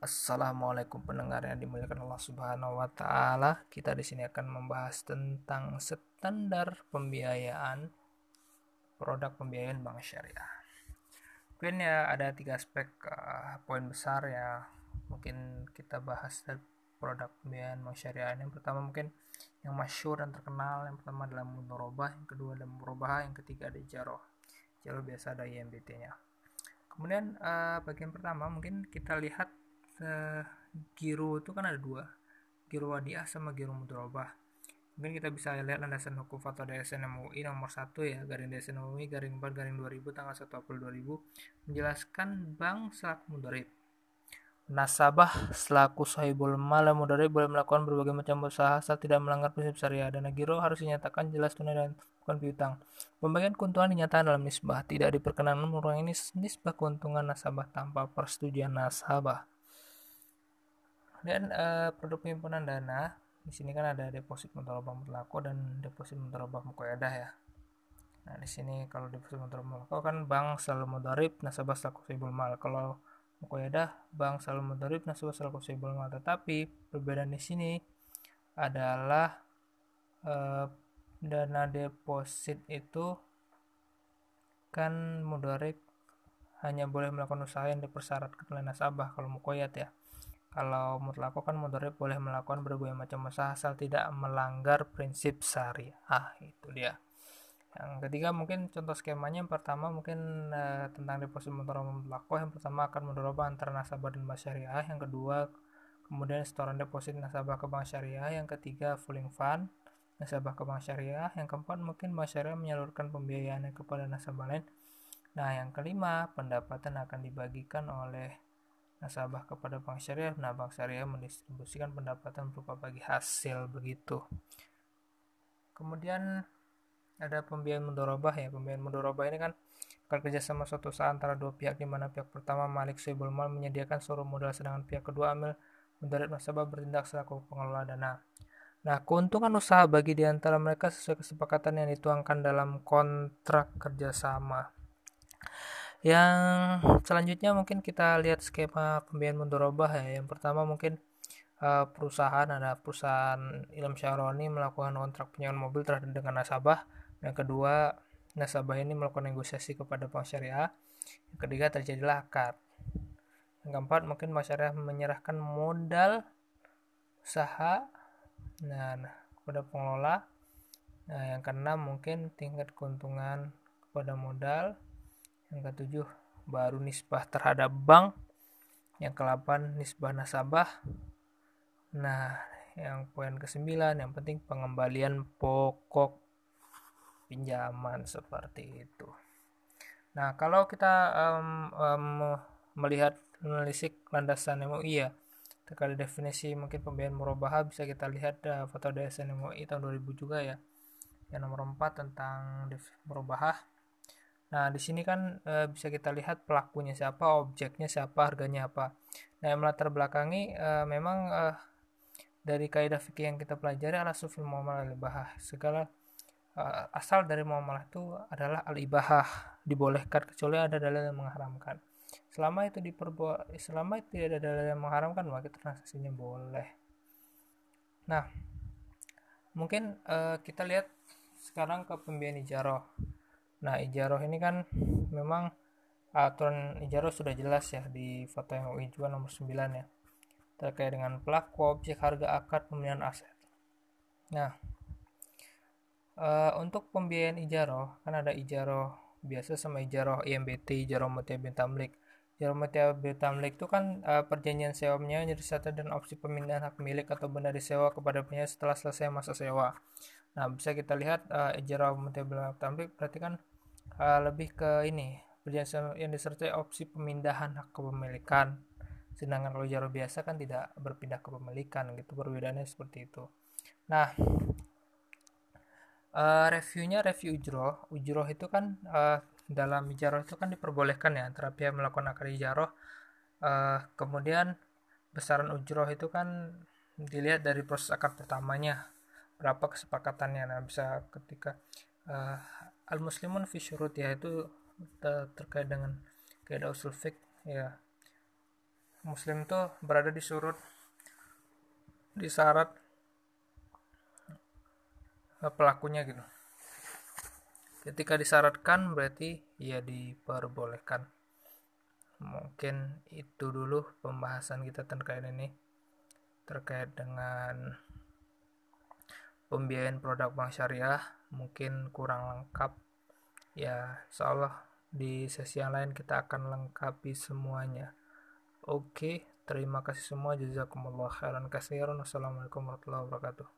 Assalamualaikum pendengar yang dimuliakan Allah Subhanahu wa taala. Kita di sini akan membahas tentang standar pembiayaan produk pembiayaan bank syariah. Mungkin ya ada tiga aspek uh, poin besar ya mungkin kita bahas dari produk pembiayaan bank syariah. Yang pertama mungkin yang masyur dan terkenal yang pertama adalah mudorobah, yang kedua adalah murabah, yang ketiga ada jaroh. Jaroh biasa ada IMBT-nya. Kemudian uh, bagian pertama mungkin kita lihat giro itu kan ada dua. Giro wadiah sama giro mudrobah mungkin kita bisa lihat landasan hukum fatwa DSN MUI nomor 1 ya garing DSN MUI garing 4 garing 2000 tanggal 1 April 2000 menjelaskan bank selaku mudarib. Nasabah selaku sahibul malam mudarib boleh melakukan berbagai macam usaha asal tidak melanggar prinsip syariah. Dan giro harus dinyatakan jelas tunai dan bukan piutang. Pembagian keuntungan dinyatakan dalam nisbah, tidak diperkenankan mengurangi nisbah keuntungan nasabah tanpa persetujuan nasabah dan uh, produk penyimpanan dana di sini kan ada deposit mutolabah mutlako dan deposit mutolabah mukoyadah ya. Nah di sini kalau deposit mutolabah mutlako kan bank selalu mudarib nasabah selaku sahibul mal. Kalau mukoyadah bank selalu mudarib nasabah selaku sahibul mal. Tetapi perbedaan di sini adalah uh, dana deposit itu kan mudarib hanya boleh melakukan usaha yang dipersyaratkan oleh nasabah kalau mukoyat ya kalau mutlako kan mudharib boleh melakukan berbagai macam usaha asal tidak melanggar prinsip syariah ah, itu dia. Yang ketiga mungkin contoh skemanya yang pertama mungkin uh, tentang deposit motor mutlako yang pertama akan mendorong antara nasabah dan bank syariah. Yang kedua kemudian setoran deposit nasabah ke bank syariah. Yang ketiga fulling fund nasabah ke bank syariah. Yang keempat mungkin bank syariah menyalurkan pembiayaannya kepada nasabah lain. Nah yang kelima pendapatan akan dibagikan oleh nasabah kepada bank syariah. Nah, bank syariah mendistribusikan pendapatan berupa bagi hasil begitu. Kemudian ada pembiayaan mudorobah ya. Pembiayaan mudorobah ini kan kerjasama suatu usaha antara dua pihak di mana pihak pertama Malik Soebul Mal menyediakan seluruh modal sedangkan pihak kedua amil mendarat nasabah bertindak selaku pengelola dana. Nah, keuntungan usaha bagi di antara mereka sesuai kesepakatan yang dituangkan dalam kontrak kerjasama. Yang selanjutnya mungkin kita lihat skema pembiayaan mudorobah ya. Yang pertama mungkin uh, perusahaan ada perusahaan Ilham Syahroni melakukan kontrak penyewaan mobil terhadap dengan nasabah. Yang kedua nasabah ini melakukan negosiasi kepada bank syariah. Yang ketiga terjadilah akad. Yang keempat mungkin bank syariah menyerahkan modal usaha nah, nah kepada pengelola. Nah, yang keenam mungkin tingkat keuntungan kepada modal yang ketujuh baru nisbah terhadap bank. Yang ke-8 nisbah nasabah. Nah yang poin ke-9 yang penting pengembalian pokok pinjaman seperti itu. Nah kalau kita um, um, melihat menelisik landasan MUI ya terkait definisi mungkin pembiayaan murabah bisa kita lihat uh, foto DSN MUI tahun 2000 juga ya. Yang nomor 4 tentang murabah Nah, di sini kan e, bisa kita lihat pelakunya siapa, objeknya siapa, harganya apa. Nah, yang melatar belakangi e, memang e, dari kaidah fikih yang kita pelajari adalah sufil muamalah al-ibahah. Segala e, asal dari muamalah itu adalah al-ibahah, dibolehkan kecuali ada dalil yang mengharamkan. Selama itu diperbuat selama itu tidak ada dalil yang mengharamkan, maka transaksinya boleh. Nah, mungkin e, kita lihat sekarang ke pembiayaan ijarah Nah, ijaroh ini kan memang aturan ijaroh sudah jelas ya di foto yang juga nomor 9 ya. Terkait dengan pelaku, objek, harga akad, pembelian aset. Nah, e, untuk pembiayaan ijaroh kan ada ijaroh biasa sama ijaroh IMBT, ijaroh bin tamlik. Ijaroh bin tamlik itu kan e, perjanjian sewa menyewa serta dan opsi pemindahan hak milik atau benda disewa kepada penyewa setelah selesai masa sewa. Nah, bisa kita lihat uh, ijarah bin tamlik berarti kan uh, lebih ke ini perjanjian yang disertai opsi pemindahan hak kepemilikan. Sedangkan kalau jalur biasa kan tidak berpindah kepemilikan gitu perbedaannya seperti itu. Nah uh, reviewnya review ujroh. Ujroh itu kan uh, dalam ijaroh itu kan diperbolehkan ya antara pihak melakukan akad ijaroh uh, kemudian besaran ujroh itu kan dilihat dari proses akad pertamanya berapa kesepakatannya. Nah bisa ketika uh, al muslimun fi syurut ya itu ter terkait dengan kaidah usul fiqh ya. Muslim tuh berada di surut di syarat eh, pelakunya gitu. Ketika disyaratkan berarti ya diperbolehkan. Mungkin itu dulu pembahasan kita terkait ini terkait dengan pembiayaan produk bank syariah mungkin kurang lengkap ya insyaallah di sesi yang lain kita akan lengkapi semuanya. Oke terima kasih semua. Jazakumullah khairan kasiran wassalamualaikum warahmatullahi wabarakatuh